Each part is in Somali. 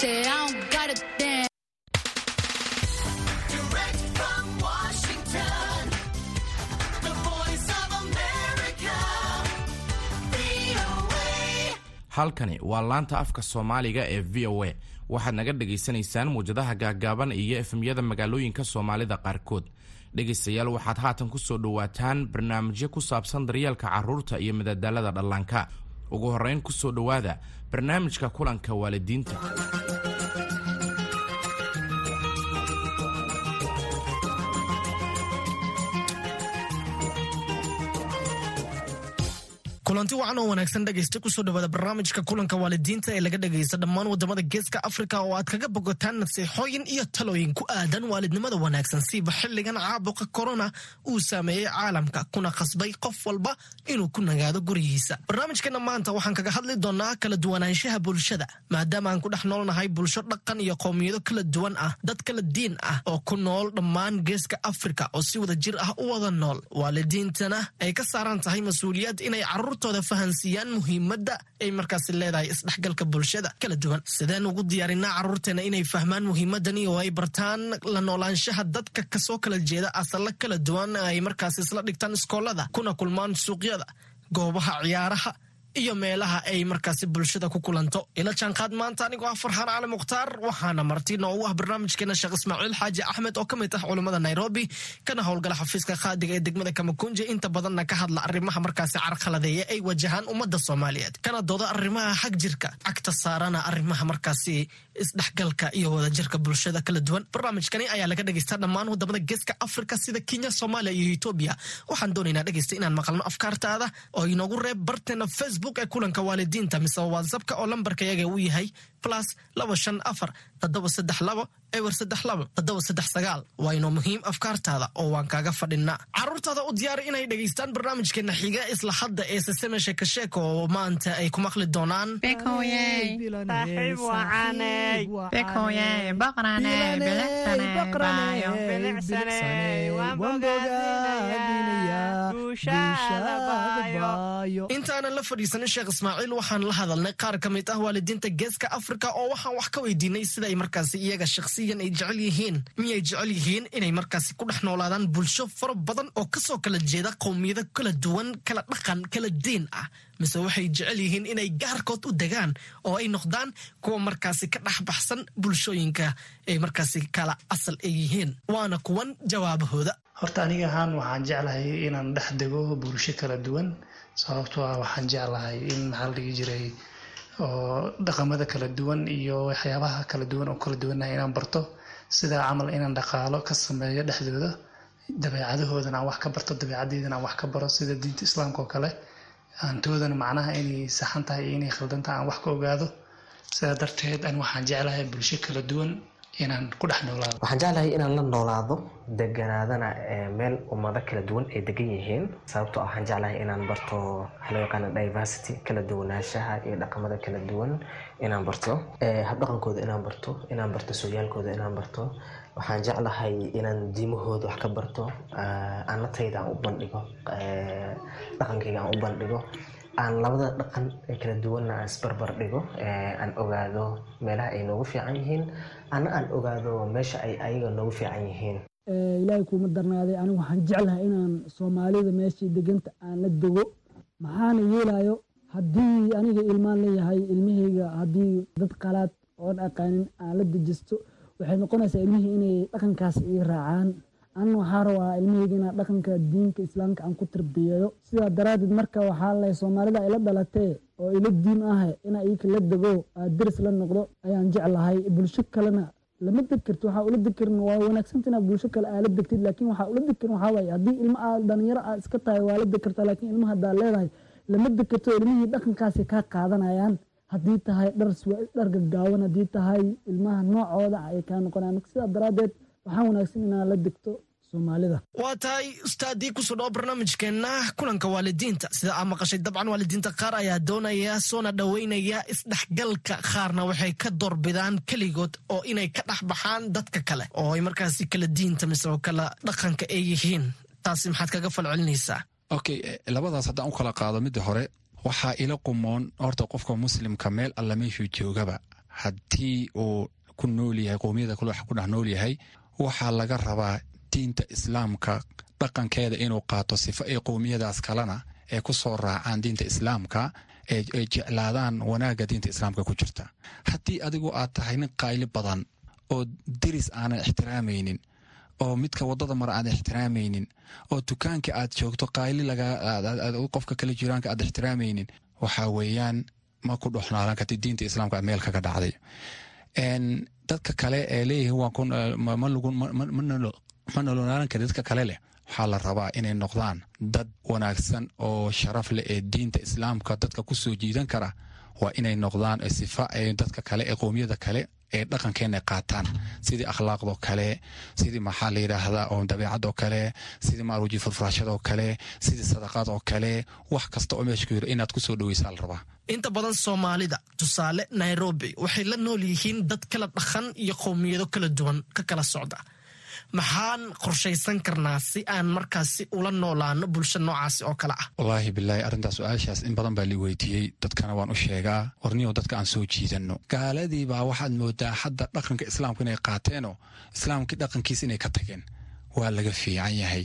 Say I don't gotta dance. Direct from Washington, the voice of America, VOA. halkani waa laanta afka soomaaliga ee v o a waxaad naga dhagaysanaysaan muwjadaha gaaggaaban iyo efemyada magaalooyinka soomaalida qaarkood dhegaystayaal waxaad haatan ku soo dhowaataan barnaamijyo ku saabsan daryeelka carruurta iyo madadaalada dhallaanka ugu horrayn ku soo dhowaada barnaamijka kulanka waalidiinta kulanti wacan oo wanaagsan dhegaysta ku soo dhawaada barnaamijka kulanka waalidiinta ee laga dhagaysta dhammaan waddamada geeska afrika oo aad kaga bogotaan nasiixooyin iyo talooyin ku aadan waalidnimada wanaagsan. Siiba xiligan caabuqa korona uu saameeyey caalamka kuna qasbay qof walba inuu ku nagaado gurigiisa. Barnaamijkana maanta waxaan kaga hadli doonaa kala duwanaanshaha bulshada maadaama aan ku dhex noolnahay bulsho dhaqan iyo qowmiyado kala duwan ah dad kala diin ah oo ku nool dhammaan geeska afrika oo si wada jir ah u wada nool. Waalidiintana ay ka saaran tahay mas'uuliyad inay caruurtooda fahansiiyaan muhiimadda ay markaasi leedahay isdhexgalka bulshada kala duwan. Sideen ugu diyaarinaa caruurteena inay fahmaan muhiimadani oo ay bartaan la noolaanshaha dadka ka soo kala jeeda asalla kala duwan ay markaasi isla dhigtaan iskoolada kuna kulmaan suuqyada goobaha ciyaaraha iyo meelaha ay markaasi bulshada ku kulanto. Ila jaanqaad maanta anigoo ah farxaan cali mukhtaar waxaana marti noogu ah barnaamijkeena sheekh ismaaciil xaaji axmed oo ka mid ah culummada nairobi kana howlgala xafiiska qaadiga ee degmada kamakunje. Inta badanna ka hadla arrimaha markaasi carqaladeeya ay wajahaan ummadda soomaaliyeed. Kana dooda arrimaha xag jirka cagta saarana arrimaha markaasi isdhexgalka iyo wadajirka bulshada kala duwan. Barnaamijkani ayaa laga dhagaystaa dhammaan waddamada geeska afrika sida kenya soomaaliya iyo etoobiya waxaan doonaynaa dhegaysta inaan maqalno afkaartaada oo inoogu reeb barteena ee kulanka waalidiinta mise whatsappka oo lambarka yaga uu yahay plus laba shan afar toddoba saddex labo ewer saddex labo toddoba saddex sagaal. Waa inoo muhiim afkaartaada oo waan kaaga fadhinaa. Caruurtaada u diyaari inay dhegaystaan barnaamijkeena xiga isla hadda ee seseme sheekasheeka oo maanta ay ku maqli doonaan. Saaxiib wacaney Bekoyey, fadhiisanin sheekh ismaaciil waxaan la hadalnay qaar ka mid ah waalidiinta geeska afrika oo waxaan wax ka weydiinay sida ay markaasi iyaga shakhsiyan ay jecel yihiin miyay jecel yihiin inay markaasi ku dhex noolaadaan bulsho fara badan oo ka soo kala jeeda qowmiyado kala duwan kala dhaqan kala diin ah. Mise waxay jecel yihiin inay gaarkood u degaan oo ay noqdaan kuwa markaasi ka dhex baxsan bulshooyinka ay markaasi kala asal ay yihiin. Waana kuwan jawaabahooda. Horta aniga ahaan waxaan jeclahay inaan dhex dego bulsho kala duwan sababtoo ah waxaan jeclahay in maxaa la dhihi jiray oo dhaqamada kala duwan iyo waxyaabaha kala duwan oo kala duwanahay inaan barto. Sidaa camal inaan dhaqaalo ka sameeyo dhexdooda dabeecadahoodana aan wax ka barto dabeecadeydana aan wax ka baro. Sida diinta islaamka oo kale aantoodana macnaha inay saxan tahay iyo inay khaldan tahay aan wax ka ogaado. Sidaa darteed ani waxaan jeclahay bulsho kala duwan inaan ku dhex noolaado. Waxaan jeclahay inaan la noolaado deganaadana ee meel ummado kala duwan ay degan yihiin. Sababtoo ah waxaan jeclahay inaan barto waxa loo yaqaana diversity kala duwanaanshaha iyo dhaqamada kala duwan inaan barto. Ee habdhaqankooda inaan barto inaan barto sooyaalkooda inaan barto. Waxaan jeclahay inaan diimahooda wax ka barto. Aan la tayda aan u bandhigo. Ee, dhaqankayga aan u bandhigo aan labada dhaqan ee kala duwanna aan isbarbar dhigo ee, aan ogaado meelaha ay noogu fiican yihiin ana aan ogaado meesha ay ayaga noogu fiican yihiin. Ee, ilaahay kuuma darnaaday anigu waxaan jeclahay inaan soomaalida meeshii deganta aan la dego maxaana yeelayo haddii aniga ilmaan leeyahay ilmahayga haddii dad qalaad oon aqaanin aan la dejisto waxay noqonaysaa ilmihii inay dhaqankaas ii raacaan anna waxaa rabaa ilmahayga dhaqanka diinka islaamka aan ku tarbiyeeyo. Sidaa daraaddeed marka waxaa leh soomaalida ila dhalatee oo ila diin ah inaa iyaka la dego aa deris la noqdo ayaan jeclahay. Bulsho kalena lama degkarto waxaa ula degkarin waa wanaagsanta inaad bulsho kale aa la degtid laakiin waxaa ula degkarin waxaa waaye haddii ilmo aa dhalinyaro aa iska tahay waa la degkartaa laakiin ilmaha haddaa leedahay lama degkarto ilmihii dhaqankaasi kaa qaadanayaan. Haddii tahay dhar dhar haddii tahay ilmaha noocooda ay kaa noqonayaan. Marka sidaa daraaddeed waxaa wanaagsan inaad la degto soomaalida. Waa tahay ustaadii ku soo dhawo barnaamijkeenna kulanka waalidiinta. Sida aa maqashay dabcan waalidiinta qaar ayaa doonaya soona dhoweynaya isdhexgalka qaarna waxay ka doorbidaan keligood oo inay ka dhex baxaan dadka kale oo ay markaasi kala diinta mise oo kala dhaqanka ay yihiin. Taasi maxaad kaga falcelinaysaa. Okay eh, labadaas haddaan u kala qaado midda hore waxaa ila qumoon horta qofka muslimka meel alla meeshuu joogaba. Haddii uu ku nool yahay qowmiyada kale wax ku dhex nool yahay waxaa laga rabaa diinta islaamka dhaqankeeda inuu qaato sifo ay qowmiyadaas kalena ay ku soo raacaan diinta islaamka ay jeclaadaan wanaagga diinta islaamka ku jirta. Haddii adigu aad tahay nin qayli badan oo deris aanan ixtiraamaynin oo midka waddada mara aad ixtiraamaynin oo dukaanka aad joogto qayli qofka kale jiraanka aad ixtiraamaynin waxaa weeyaan ma ku dhoxnaalan karti diinta islaamka meel kaga dhacday. Dadka kale ee leeyihiin ma nolonaalan kari dadka kale leh. Waxaa la rabaa inay noqdaan dad wanaagsan oo sharaf leh ee diinta islaamka dadka ku soo jiidan kara. Waa inay noqdaan sifa ee dadka kale ee qowmiyada kale ee dhaqankeena qaataan. Sidii akhlaaqdoo kale sidii maxaa la yidhaahdaa oo dabeecadoo kale sidii maaruji furfurashadoo kale sidii sadaqadoo kale wax kasta oo meesha ku yiro inaad ku soo dhoweysaa la rabaa. Inta badan soomaalida tusaale nairobi waxay la nool yihiin dad kala dhaqan iyo qowmiyado kala duwan ka kala socda maxaan qorshaysan karnaa si aan markaasi ula noolaano bulsho noocaasi oo kale ah? Wallaahi bilaahi arrintaas su'aashaas in badan baa lii weydiiyey. Dadkana waan u sheegaa. Warniyow dadka aan soo jiidanno. Gaaladii baa waxaad moodaa hadda dhaqanka islaamka inay qaateenoo islaamkii dhaqankiis inay ka tageen. Waa laga fiican yahay.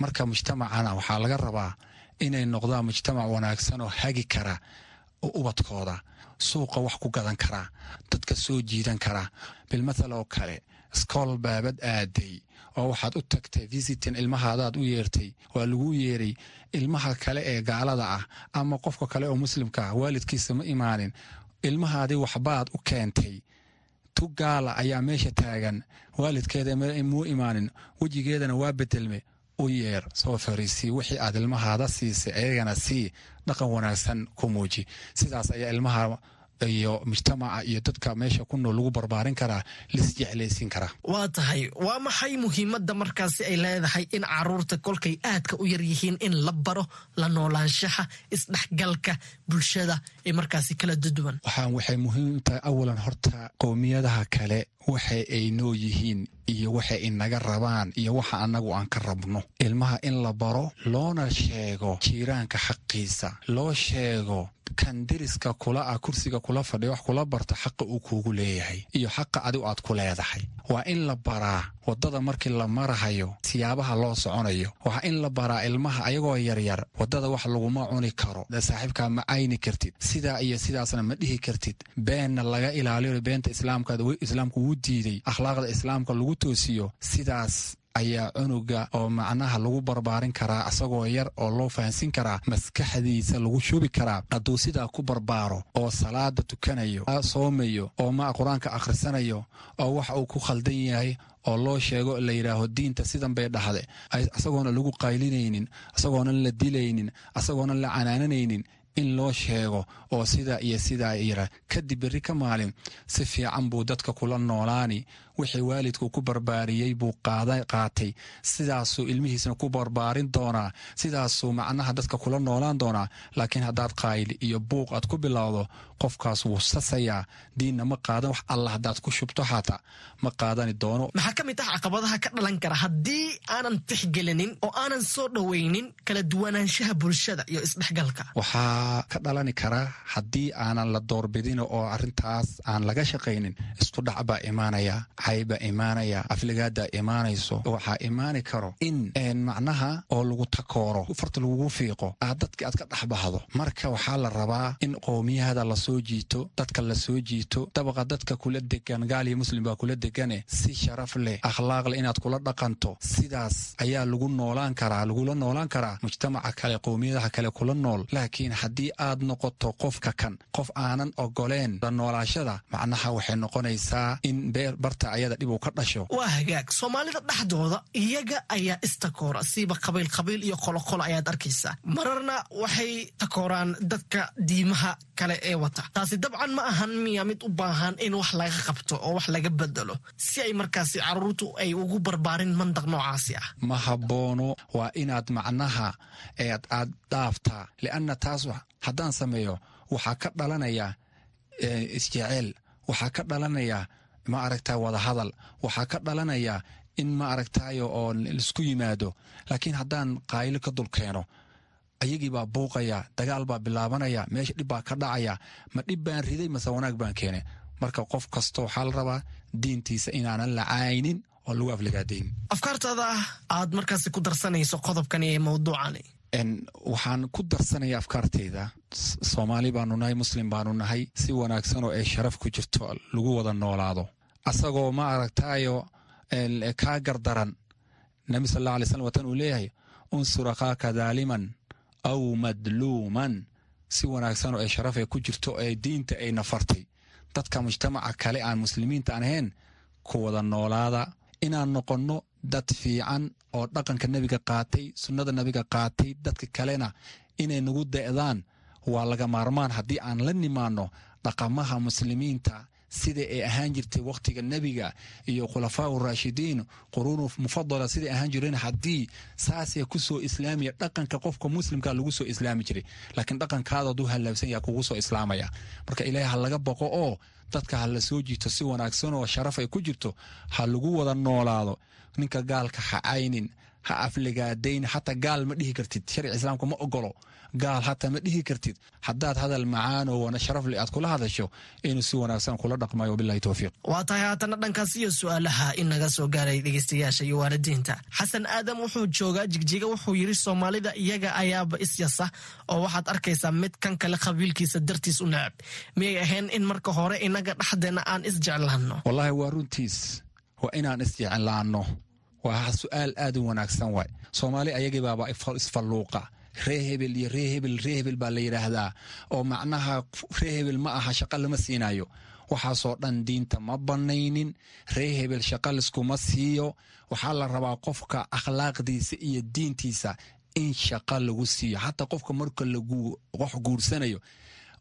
Marka mujtamacana waxaa laga rabaa inay noqdaan mujtamac wanaagsan oo hagi kara ubadkooda. Suuqa wax ku gadan karaa dadka soo jiidan karaa bilmathal oo kale iskool baabad aaday oo waxaad u tagtay visitin ilmahaadaad u yeertay waa laguu yeeray ilmaha kale ee gaalada ah ama qofka kale oo muslimka ah waalidkiisa ma imaanin. Ilmahaadii waxbaad u keentay. Tu gaala ayaa meesha taagan. Waalidkeeda muu imaanin. Wejigeedana waa bedelme u yeer. Soo fariisii wixii aad ilmahaada siisay ayagana sii dhaqan wanaagsan ku muuji. Sidaas ayaa ilmaha iyo mujtamaca iyo dadka meesha ku nool lagu barbaarin karaa lis jeclaysiin karaa. Waa tahay waa maxay muhiimadda markaasi ay leedahay in carruurta kolkay aadka u yar yihiin in la baro la noolaanshaha isdhexgalka bulshada ee markaasi kala duduwan waxay muhiim tahay awalan horta qowmiyadaha kale waxa ay noo yihiin iyo waxa inaga rabaan iyo waxa annagu aan ka rabno. Ilmaha in la baro loona sheego jiiraanka xaqiisa loo sheego kan deriska kula ah kursiga kula fadhiya wax kula barta xaqa uu kuugu leeyahay iyo xaqa adigu aad ku leedahay. Waa in la baraa waddada markii la marahayo siyaabaha loo soconayo. Waa in la baraa ilmaha ayagoo yaryar waddada wax laguma cuni karo. Saaxiibkaa ma cayni kartid. Sidaa iyo sidaasna ma dhihi kartid. Beenna laga ilaaliyo beenta islaamka islaamku wuu diiday. Akhlaaqda islaamka lagu toosiyo sidaas ayaa cunuga oo macnaha lagu barbaarin karaa isagoo yar oo loo fahansin karaa maskaxdiisa lagu shubi karaa. Hadduu sidaa ku barbaaro oo salaada tukanayo soomayo oo ma qur'aanka akhrisanayo oo wax uu ku khaldan yahay oo loo sheego la yidhaaho diinta sidan bay dhahde isagoona lagu qaylinaynin isagoonan la dilaynin isagoonan la canaananaynin in loo sheego oo sidaa iyo sidaa yira kadib berri ka maalin si fiican buu dadka kula noolaani wixii waalidku ku barbaariyey buu qaatay. Sidaasuu ilmihiisna ku barbaarin doonaa. Sidaasuu macnaha dadka kula noolaan doonaa. Laakiin haddaad qaayli iyo buuq aad ku bilowdo qofkaas wuu sasayaa. Diinna ma qaadan wax alla haddaad ku shubto xataa ma qaadani doono. Maxaa ka mid ah caqabadaha ka dhalan kara haddii aanan tixgelinin oo aanan soo dhoweynin kala duwanaanshaha bulshada iyo isdhexgalka? Waxaa ka dhalani karaa haddii aanan la doorbidin oo arrintaas aan laga shaqaynin isku dhac baa imaanaya cayba imaanaya afligaadaa imaanayso waxaa imaani karo in macnaha oo lagu takooro farta lagugu fiiqo aad dadki aad ka dhexbahdo. Marka waxaa la rabaa in qowmiyahada la soo jiito dadka la soo jiito dabaqa dadka kula degan gaal iyo muslim baa kula degane si sharaf leh akhlaaq leh inaad kula dhaqanto. Sidaas ayaa lagu noolaan karaa lagula noolaan karaa mujtamaca kale qowmiyadaha kale kula nool. Laakiin haddii aad noqoto qofka kan qof aanan ogoleen la noolaashada macnaha waxay noqonaysaa in barta ayada dhib uu ka dhasho. Waa hagaag. Soomaalida dhexdooda iyaga ayaa istakoora. Siiba qabiil qabiil iyo qoloqolo ayaad arkaysaa. Mararna waxay takooraan dadka diimaha kale ee wata. Taasi dabcan ma ahan miya mid u baahan in wax laga qabto oo wax laga bedelo si ay markaasi caruurtu ay ugu barbaarin mandaq noocaasi ah. Ma haboono waa inaad macnaha eed aad dhaaftaa lianna taas haddaan sameeyo waxaa ka dhalanaya isjeceel waxaa ka dhalanaya ma aragta wadahadal waxaa ka dhalanaya in ma aragtayo oo la isku yimaado laakiin haddaan qaaylo ka dul keeno ayagii baa buuqaya dagaal baa bilaabanaya meesha dhib baa ka dhacaya ma dhib baan riday mase wanaag baan keenay. Marka qof kasta waxaa la rabaa diintiisa inaanan la caaynin oo lagu aflagaadayn afkaartaada aad markaasi ku darsanayso qodobkani ee mawduucani. Waxaan ku darsanaya afkaarteyda. Soomaali baanu nahay muslim baanu nahay. Si wanaagsan oo ay sharaf ku jirto lagu wada noolaado asagoo ma aragtayo kaa gardaran. Nabi sal alla alay slam watan uu leeyahay unsur akhaaka daaliman aw madluuman. Si wanaagsan oo ay sharaf ay ku jirto ee diinta ay nafartay. Dadka mujtamaca kale aan muslimiinta aan ahayn ku noolaada. Inaan noqonno dad fiican oo dhaqanka nebiga qaatay sunnada nebiga qaatay dadka kalena inay nagu da'daan waa laga maarmaan. Haddii aan la nimaanno dhaqamaha muslimiinta sida ay ahaan jirtay wakhtiga nebiga iyo khulafaau raashidiin quruunu mufadala siday ahaan jireen haddii saasee ku soo islaamaya dhaqanka qofka muslimka lagu soo islaami jiray. Laakiin dhaqankaada aduu hallaabsan yaa kugu soo islaamaya. Marka ilaahay ha laga boqo oo dadka ha la soo jiito si wanaagsan oo sharaf ay ku jirto ha lagu wada noolaado. Ninka gaalka ha caynin ha afligaadayn hataa gaal ma dhihi kartid. Sharci islaamka ma ogolo gaal hataa ma dhihi kartid. Haddaad hadal macaan oo wana sharaf le aad kula hadasho inuu si wanaagsan kula dhaqmayo wabilahi towfiiq waa tahay haatana dhankaas iyo su'aalaha inaga soo gaaray dhegeystayaasha iyo waalidiinta. Xasan aadam wuxuu joogaa jigjiga wuxuu yidhi soomaalida iyaga ayaaba isyasa oo waxaad arkaysaa mid kan kale qabiilkiisa dartiis u necab miyay ahayn in marka hore inaga dhexdeena aan isjeclaanno wallaahi waa runtiis. Waa inaan isjeclaanno waa su'aal aad u wanaagsan waay. Soomaali ayagii baaba isfalluuqa ree hebel iyo ree hebel ree hebel baa la yidhaahdaa oo macnaha ree hebel ma aha shaqa lama siinayo waxaasoo dhan diinta ma bannaynin ree hebel shaqa liskuma siiyo. Waxaa la rabaa qofka akhlaaqdiisa iyo diintiisa in shaqa lagu siiyo. Xataa qofka marka lagu wax guursanayo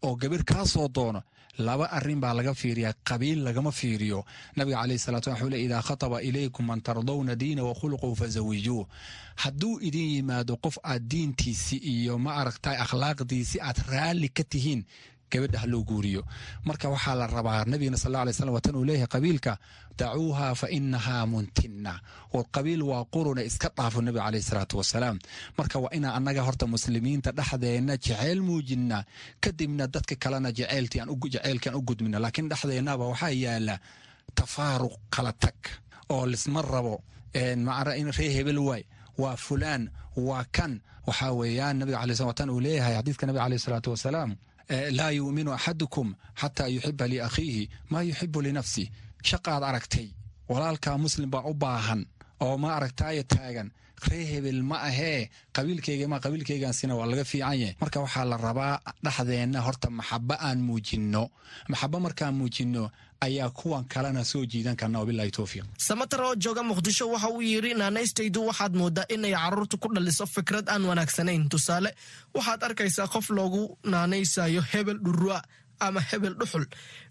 oo gabir kaa soo doono laba arrin baa laga fiiriyaa qabiil lagama fiiriyo. Nabiga caleyhi salatu wuxuu le idaa khataba ilaykum man tardawna diina wa khuluquu fazawijuuh hadduu idin yimaado qof aad diintiisi iyo ma aragtay akhlaaqdiisi aad raalli ka tihiin gabadha ha loo guuriyo. Marka waxaa la rabaa nabigana sal alay slam watan uu leeyahay qabiilka dacuuha fa inahaa muntina qabiil waa quruna iska dhaafo nabiga caleyhi salaatu wasalaam. Marka waa inaan annaga horta muslimiinta dhexdeenna jeceyl muujinna kadibna dadka kalena jeceylkii aan u gudmina laakiin dhexdeennaba waxaa yaalla tafaaruq kala tag oo lisma rabo. Ree hebel waay. Waa fulaan waa kan. Waxaa weeyaan nabiga alay sl watan uu leeyahay xadiidka nabiga caleyhi salaatu wasalaam laa yuuminu axadukum xataa yuxiba liakhiihi maa yuxibu linafsih shaqaad aragtay walaalkaa muslim baa u baahan oo ma aragtaayo taagan. Ree hebel ma ahee qabiilkeyga ma qabiilkeygaasina waa laga fiican yahay. Marka waxaa la rabaa dhexdeenna horta maxaba aan muujinno. Maxaba markaan muujinno ayaa kuwan kalena soo jiidan karna wabilahi towfiiq samatar oo jooga muqdisho waxa uu yidhi naanaystaydu waxaad moodaa inay carruurta ku dhaliso fikrad aan wanaagsanayn. Tusaale waxaad arkaysaa qof loogu naanaysayo hebel dhurua ama hebel dhuxul.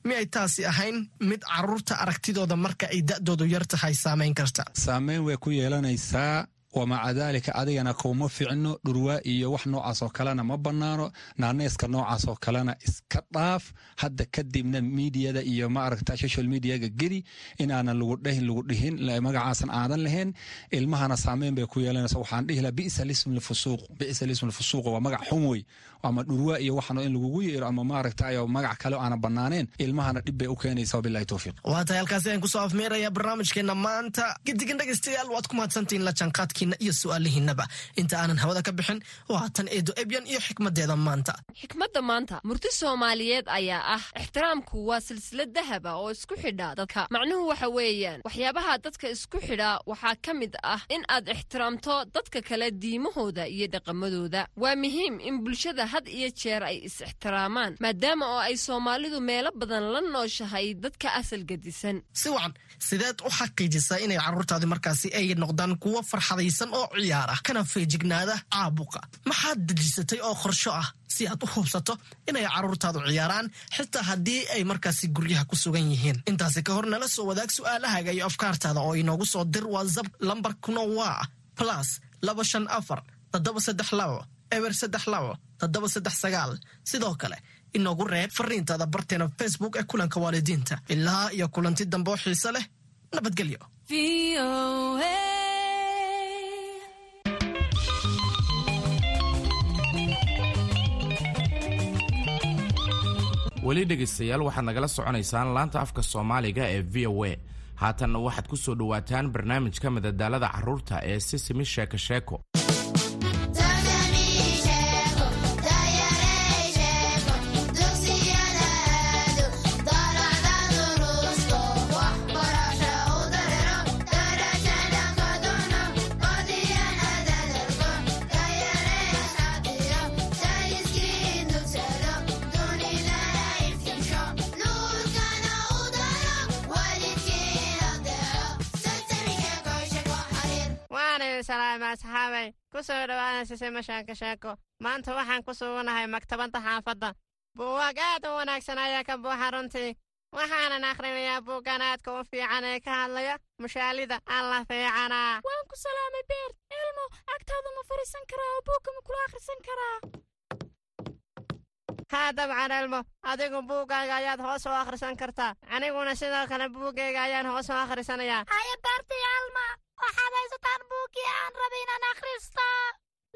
Miyay taasi ahayn? Mid carruurta aragtidooda marka ay da'doodu yar tahay saamayn karta. Saameyn way ku yeelanaysaa wamaca daalika adigana kuma ficno dhurwaa iyo wax noocaas oo kalena ma bannaano naaneyska noocaas oo kalena iska dhaaf hadda kadibna miidiyada iyo ma aragta social mediaga geli inaanan lagu dhahin lagu dhihin magacaasan aadan lahayn ilmahana saameyn bay ku yeelanaysa waxaan dhihi laha bisa lism lfusuuq bisa lism lfusuuq waa magac xun wey ama dhurwaa iyo waxan in lagugu yeero ama maaragtayo magac kale aana bannaaneen ilmahana dhib bay u keenaysa wabilahi towfiiq waa tahay halkaasi aan ku soo afmeeraya barnaamijkeena maanta. Gidigan dhegaystayaal waad ku mahadsantihiin la jaanqaadkiina iyo su'aalihiinaba inta aanan hawada ka bixin waa tan eedo ebyan iyo xikmadeeda maanta. Xikmadda maanta murti soomaaliyeed ayaa ah. Ixtiraamku waa silsilad dahaba oo isku xidha dadka. Macnuhu waxa weeyaan waxyaabaha dadka isku xidha waxaa ka mid ah in aad ixtiraamto dadka kale diimahooda iyo dhaqamadooda. Waa muhiim in bulshada had iyo jeer ay is-ixtiraamaan maadaama oo ay soomaalidu meelo badan la nooshahay dadka asal gedisan si wacan sideed u xaqiijisaa inay carruurtaadi markaasi ay noqdaan kuwo farxadaysan oo ciyaara kana feejignaada caabuqa. Maxaad dejisatay oo qorsho ah si aad u hubsato inay carruurtaadu ciyaaraan xitaa haddii ay markaasi guryaha ku sugan yihiin. Intaasi ka hor nala soo wadaag su'aalahaaga iyo afkaartaada oo inoogu soo dir whatsapp lambarkuna waa plus laba shan afar toddoba saddex labo eber saddex labo toddoba saddex sagaal sidoo kale inoogu reeb fariintaada barteena facebook ee kulanka waalidiinta. Ilaa iyo kulanti dambe oo xiise leh nabadgelyo. Weli dhegaystayaal waxaad nagala soconaysaan laanta afka soomaaliga ee v o a. Haatanna waxaad ku soo dhowaataan barnaamijka madadaalada carruurta ee sisimi sheeko sheeko ku soo dhowaada sisima sheeko sheeko maanta waxaan ku suganahay maktabadda xaafadda buugaag aad u wanaagsan ayaa ka buuxa runtii waxaanan akhrinayaa buuggan aadka u fiican ee ka hadlaya mushaalida alla fiicanaa. Waan ku salaamay beer elmo agtaada ma fadhiisan karaa oo buugga ma kula akhrisan karaa? Haa dabcan elmo. Adigu buuggaaga ayaad hoos u akhrisan kartaa. Aniguna sidoo kale buuggayga ayaan hoos u akhrisanayaa. Haya beertay alma waxaad haysataan buuggii aan akhristo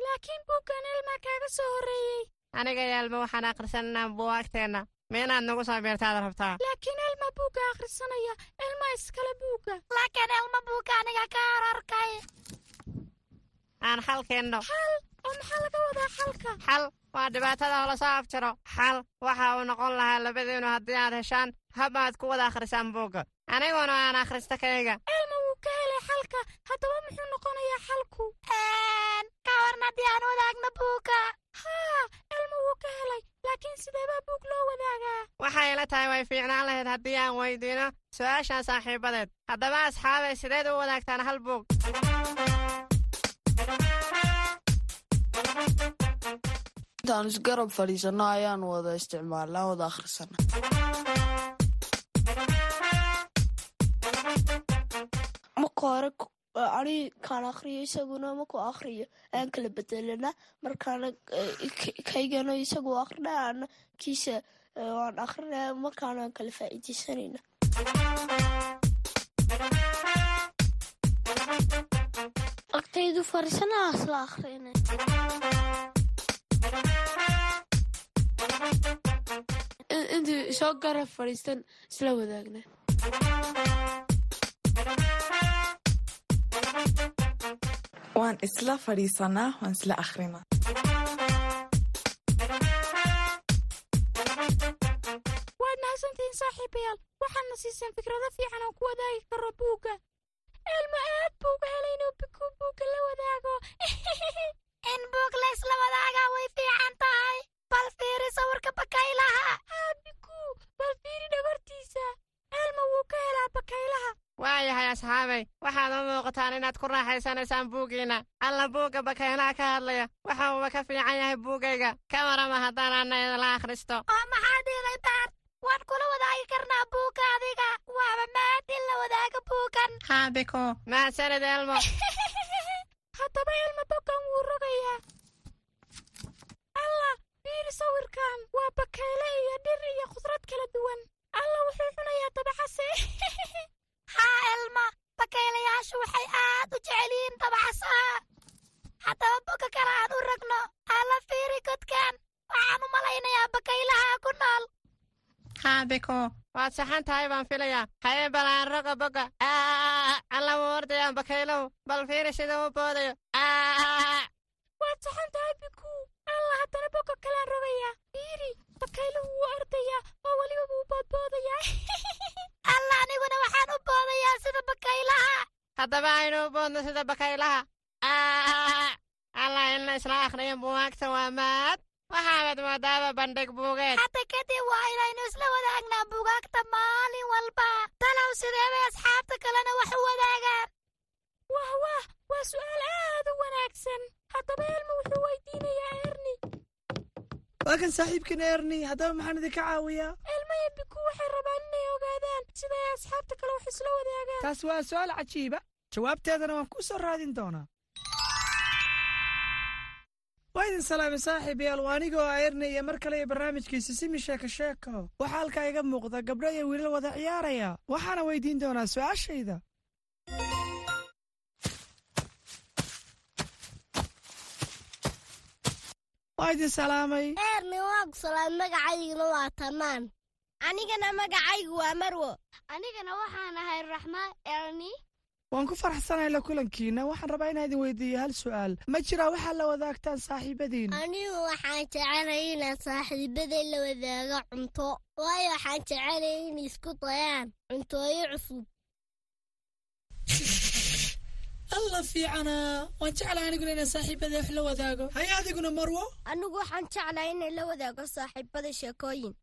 laakiin buuggan elma kaaga soo horreeyey aniga iyo elmo waxaan akhrisananaa buugaagteenna meenaad nagu soo biirtaad rabtaa laakiin elma buugga akhrisanaya elma iskale buugga laakiin elma buugga aniga ka ararkay aan xal keenno xal oo maxaa laga wadaa xalka xal waa dhibaatada hola soo afjaro xal waxa uu noqon lahaa labadiinu haddii aad heshaan hab aad ku wada akhrisaan buugga aniguna aan akhrista kayga. Elma wuu ka helay xalka. Haddaba muxuu noqonayaa xalku? Ka warn haddii aan wadaagno buugga haa elma wuu ka helay. Laakiin sideebaa buug loo wadaagaa? Waxay ila tahay way fiicnaan lahayd haddii aan weydiino su'aashan saaxiibadeed. Haddaba asxaabay sideed u wadaagtaan hal buug? Intaan isgarab fadhiisanno ayaan wada isticmaalnaa wada akhrisana ani kaan akriyo isaguna markuu akriyo aan kala bedelana markaana kaygana isagu akrina ana kiisa waan akrinaya markaana aan kala faa'iidaysanayna. Agtaydu fariisanaas la akhrina intii soo garab fadhiistan isla wadaagna waan isla fadhiisanaa waan isla akrinaa waad mahadsantihiin saaxiibayaal waxaadna siiseen fikrado fiican oo ku wadaagi karo buugga elmo aad buu uga helay inuu biku buugga la wadaago in buug la isla wadaagaa way fiican tahay bal fiiri sawirka bakaylaha haa biku bal fiiri dhagortiisa elmo wuu ka helaa bakaylaha waayahay asxaabay waxaad muuqataan inaad ku raaxaysanaysaan buuggiinna alla buugga bakaylaha ka hadlaya. Waxa uuba ka fiican yahay buuggayga ka warama haddaan anna idinla akhristo. Oo maxaa dhiilay baar waan kula wadaagi karnaa buugga adiga. Waaba maad in la wadaaga buuggan haa biko mahadsanid elmo. Haddaba elmo boggan wuu rogayaa. Alla fiiri sawirkan. Waa bakayle iyo dhir iyo khudrad kala duwan. Alla wuxuu cunayaa dabacase. Haa elma bakaylayaashu waxay aad u jecel yihiin dabacasaha haddaba bogga kale aan u ragno alla fiiri godkan. Waxaan u malaynayaa bakaylaha ku nool. Haa biko waad saxan tahay baan filayaa. Haye balaan roga bogga alla wuu ordayaan bakaylahu bal fiiri sida u boodayo waad saxan tahay biku alla haddana bogga kalaan rogayaa fiiri bakaylahu wuu ordayaa oo weliba wuu boodboodayaa alla aniguna waxaan u boodayaa sida bakaylaha haddaba aynu u boodno sida bakaylaha alla in la isla akhriyo buugaagta waa maad waxaanad moodaaba bandhig buugeed hadda kadib waa inaynu isla wadaagnaa buugaagta maalin walba. Talow sideebay asxaabta kalena wax u wadaagaan wah wah waa su'aal aad u wanaagsan. Haddaba elmo wuxuu weydiinayaa erni waa kan saaxiibkan erni haddaba maxaan idinka caawiyaa? Elmo iyo biku waxay rabaan inay ogaadaan sida ay asxaabta kale wax isla wadaagaan. Taas waa su'aal cajiiba. Jawaabteedana waan kuu soo raadin doonaa. Waa idin salaamay saaxiibayaal. Waa anigoo ah erni iyo mar kale iyo barnaamijkiisa. Simi sheeko sheeko. Waxaa halkaa iga muuqda gabdho iyo wiilal wada ciyaaraya. Waxaana weydiin doonaa su'aashayda waa idin salaamay. Eerni waa ku salaam magacayguna waa tamaan anigana magacaygu waa marwo. Anigana waxaan ahay raxma eerni waan ku faraxsanahay la kulankiina. Waxaan rabaa inaan idin weydiiyo hal su'aal. Ma jiraa waxaa la wadaagtaan saaxiibadiin. Anigu waxaan jecelay inaan saaxiibaday la wadaago cunto. Waayo waxaan jecelay inay isku dayaan cuntooyo cusub alla fiicana waan jeclahay aniguna inaan saaxiibada wax la wadaago. Haye adiguna marwo? Anigu waxaan jeclahay inay la wadaago saaxiibada sheekooyin.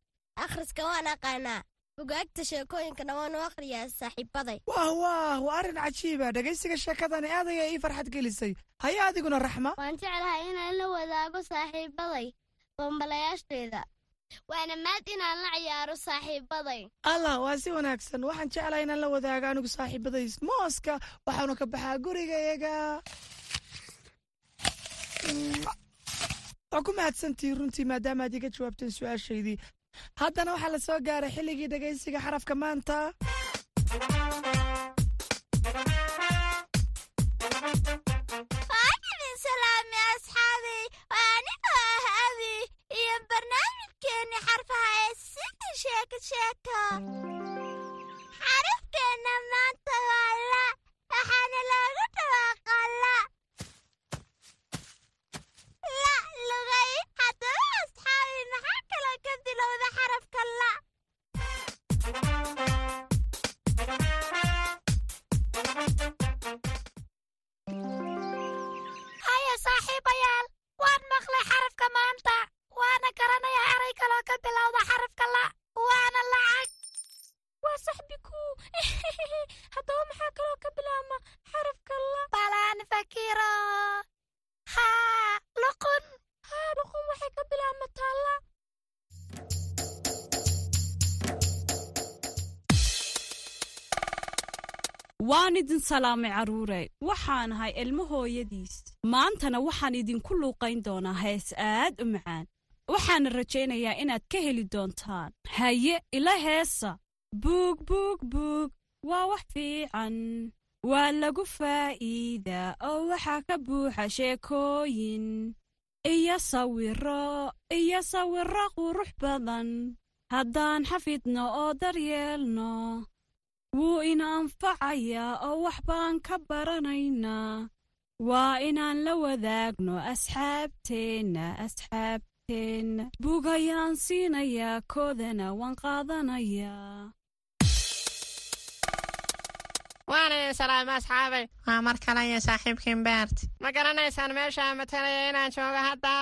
Akhriska waan aqaanaa. Bugaagta sheekooyinkana waan u akhriyaa saaxiibaday wah wah waa arrin cajiiba dhegaysiga sheekadani aad ayaa ii farxad gelisay. Haye adiguna raxma. Waan jeclahay inaan la wadaago saaxiibaday bambalayaasheeda waana maad inaan la ciyaaro saaxiibaday allah waa si wanaagsan. Waxaan jeclahay inaan la wadaago anigu saaxiibadays mooska waxaanu ka baxaa gurigayaga waa ku mahadsantihiin runtii maadaama aad iga jawaabteen su'aashaydii. Haddana waxaa la soo gaaray xilligii dhegaysiga xarafka maanta xarfaha ee sida sheeko sheeko xarafkeenna maanta waa la waxaana loogu dhawaaqaa la la lugay haddaba asxaabi maxaa kaloo ka bilowda xarafka la waan idin salaamay carruure waxaan ahay ilmo hooyadiis. Maantana waxaan idinku luuqayn doonaa hees aad u macaan. Waxaana rajaynayaa inaad ka heli doontaan. Haye ila heesa. Buug buug buug. Waa wax fiican. Waa lagu faa'iidaa oo waxaa ka buuxa sheekooyin. Iyo sawiro iyo sawiro qurux badan. Haddaan xafidno oo daryeelno wuu ina anfacayaa oo wax baan ka baranaynaa waa inaan la wadaagno asxaabteenna asxaabteenna. Bugayaan siinayaa koodana waan qaadanayaa. Waana idin salaamay asxaabay waa mar kale iyo saaxiibkiin beert ma garanaysaan meeshaan matalaya inaan joogo hadda?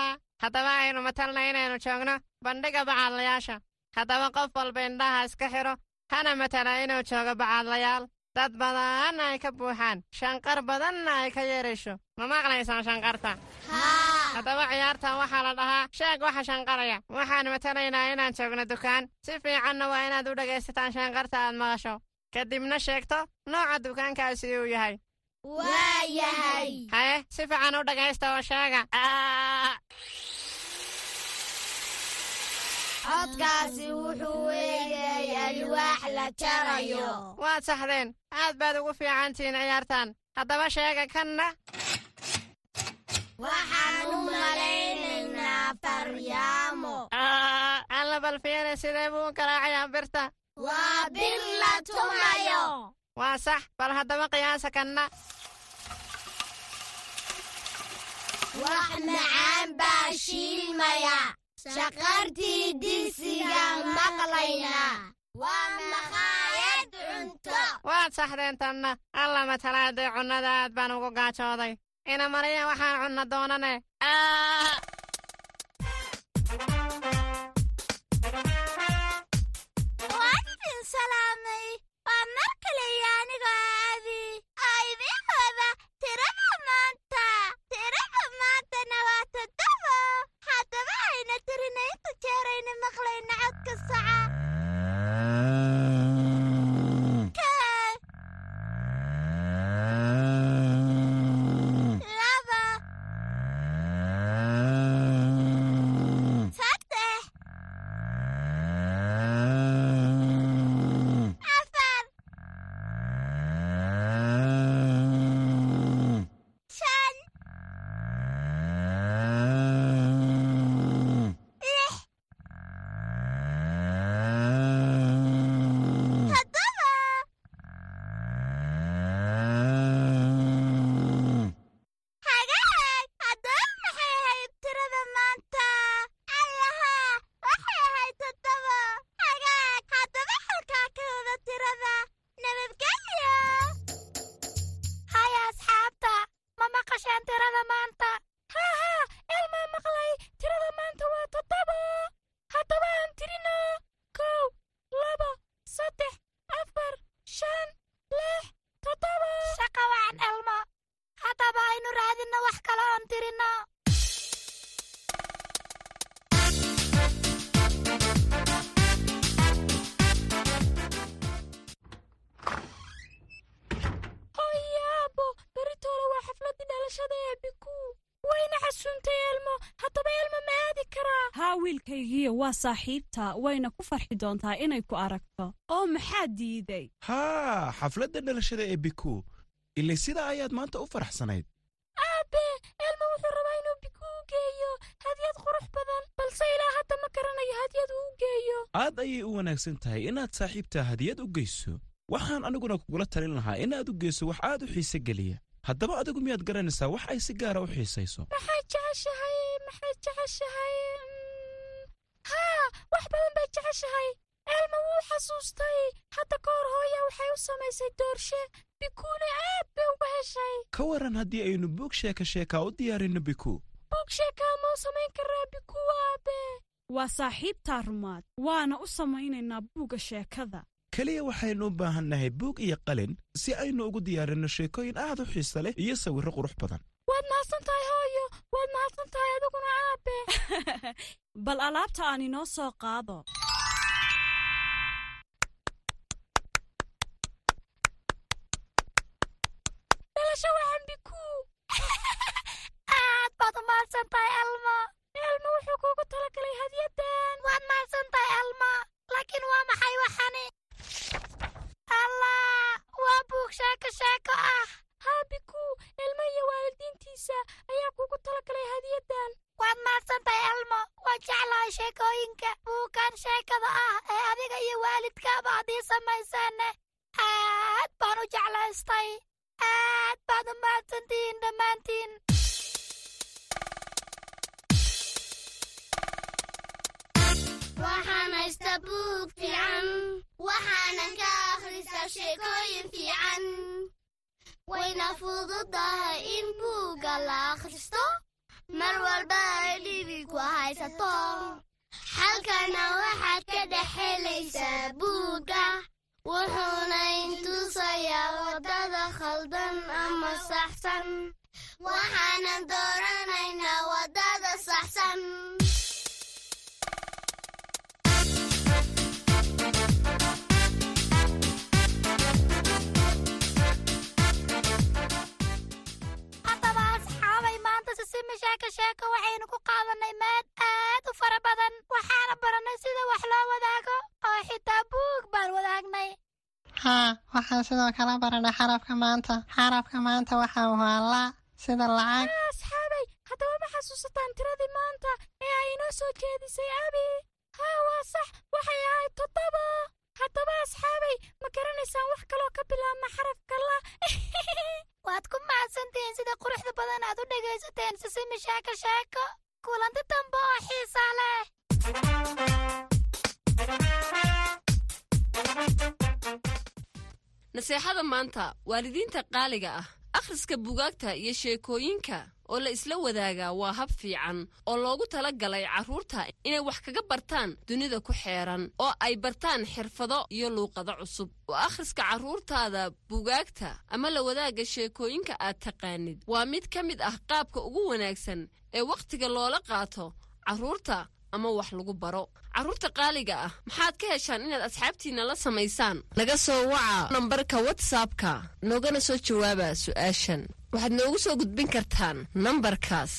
Haddaba aynu matalna inaynu joogno. Bandhiga bacaadlayaasha haddaba qof walba indhaha iska xidho hana matala inuu joogo bacaadlayaal dad badanna ay ka buuxaan. Shanqar badanna ay ka yeerayso ma maqlaysaan shanqarta haddaba ciyaartan waxaa la dhahaa sheeg waxa shanqaraya waxaan matalaynaa inaan joogno dukaan. Si fiicanna waa inaad u dhegaysataan shanqarta aad maqasho. Kadibna sheegto nooca dukaankaasi uu yahay. Waa yahay. Haye si fiican u dhegaysta oo sheega codkaasi wuxuu weeyay alwaax la jarayo. Waad saxdeen. Aad baad ugu fiicantihiin ciyaartan haddaba sheega kanna. Waxaan u malaynaynaa faryaamo. Alla bal fiiri sidee buu u garaacayaa birta? Waa bir la tumayo. Waa sax. Bal haddaba qiyaasa kanna. Wax macaan baa shiilmaya shaqartii digsigaan maqlaynaa waa maqaayad cunto waad saxdeen tanna alla matalaadee cunnada aad baan ugu gaajooday. Ina mariya waxaan cunno doonane. Waan idin salaamay? Waa mar kale iyo anigoo aabi jeerayna maqlayna codka saca Shanti Ravamanto. Waa saaxiibta wayna ku farxi doontaa inay ku aragto. Oo maxaa diiday? Haa xafladda dhalashada ee biku ilay sidaa ayaad maanta u faraxsanayd. Aabe elma wuxuu rabaa inuu biku u geeyo. Hadyad qurux badan balse ilaa hadda ma garanayo hadyad uu geeyo. Aad ayay u wanaagsan tahay inaad saaxiibtaa hadiyad u geyso. Waxaan aniguna kugula talin lahaa inaad u geyso wax aad u xiise geliya. Haddaba adigu miyaad garanaysaa wax ay si gaara u xiisayso. Maxay jeceshahay? Maxay jeceshahay wax badan bay jeceshahay. Elma wuu xasuustay. Hadda ka hor hooya waxay u samaysay doorshe. Bikuuna aad bay uga heshay. Ka waran haddii aynu buug sheeka sheekaa u diyaarinno biku. Buug sheekaa ma u samayn karaa biku aabe? Waa saaxiibtaa rumaad. Waana u samaynaynaa buugga sheekada. Keliya waxaynu u baahannahay buug iyo qalin si aynu ugu diyaarinno sheekooyin aad u xiisa leh iyo sawirro qurux badan. Waad mahadsan tahay hooyo. Waad mahadsan tahay adiguna aabe bal alaabta aan inoo soo qaado. Aad baad u mahadsan tahay elma elma wuxuu kuugu talagalay hadyadan waad mahadsan tahay waxaynu ku qaadanay maad aad u fara badan waxaana barannay sida wax loo wadaago oo xitaa buug baan wadaagnay haa waxaan sidoo kale baranay xarafka maanta. Xarafka maanta waxa uu la sida lacag haa asxaabay haddaba ma xasuusataan tiradii maanta ee ay inoo soo jeedisay abi haa waa sax waxay ahayd toddoba haddaba asxaabay ma garanaysaan wax kaloo ka bilaabma xarafka la. Waad ku mahadsantihiin sida quruxda badan aad u dhegaysateen sisimi sheeko sheeko kulanti dambe oo xiisa leh. Naseexada maanta waalidiinta qaaliga ah akhriska bugaagta iyo sheekooyinka oo la isla wadaagaa waa hab fiican oo loogu tala galay carruurta inay wax kaga bartaan dunida ku xeeran oo ay bartaan xirfado iyo luuqado cusub. Oo akhriska carruurtaada bugaagta ama la wadaagga sheekooyinka aad taqaanid. Waa mid ka mid ah qaabka ugu wanaagsan ee wakhtiga loola qaato carruurta ama wax lagu baro carruurta qaaliga ah. Maxaad ka heshaan inaad asxaabtiinna la samaysaan? Naga soo waca nambarka watsapka noogana soo jawaaba su'aashan. Waxaad noogu soo gudbin kartaan nambarkaas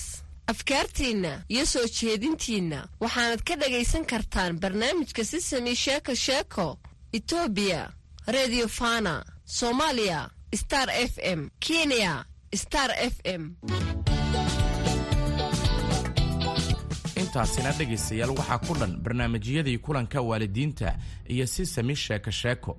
afkaartiinna iyo soo jeedintiinna waxaanad ka dhagaysan kartaan barnaamijka sisami sheeko sheeko etoobiya redio fana soomaaliya star f m kenya star f m intaasina dhegaystayaal waxaa ku dhan barnaamijyadii kulanka waalidiinta iyo si sami sheeko. Sheeko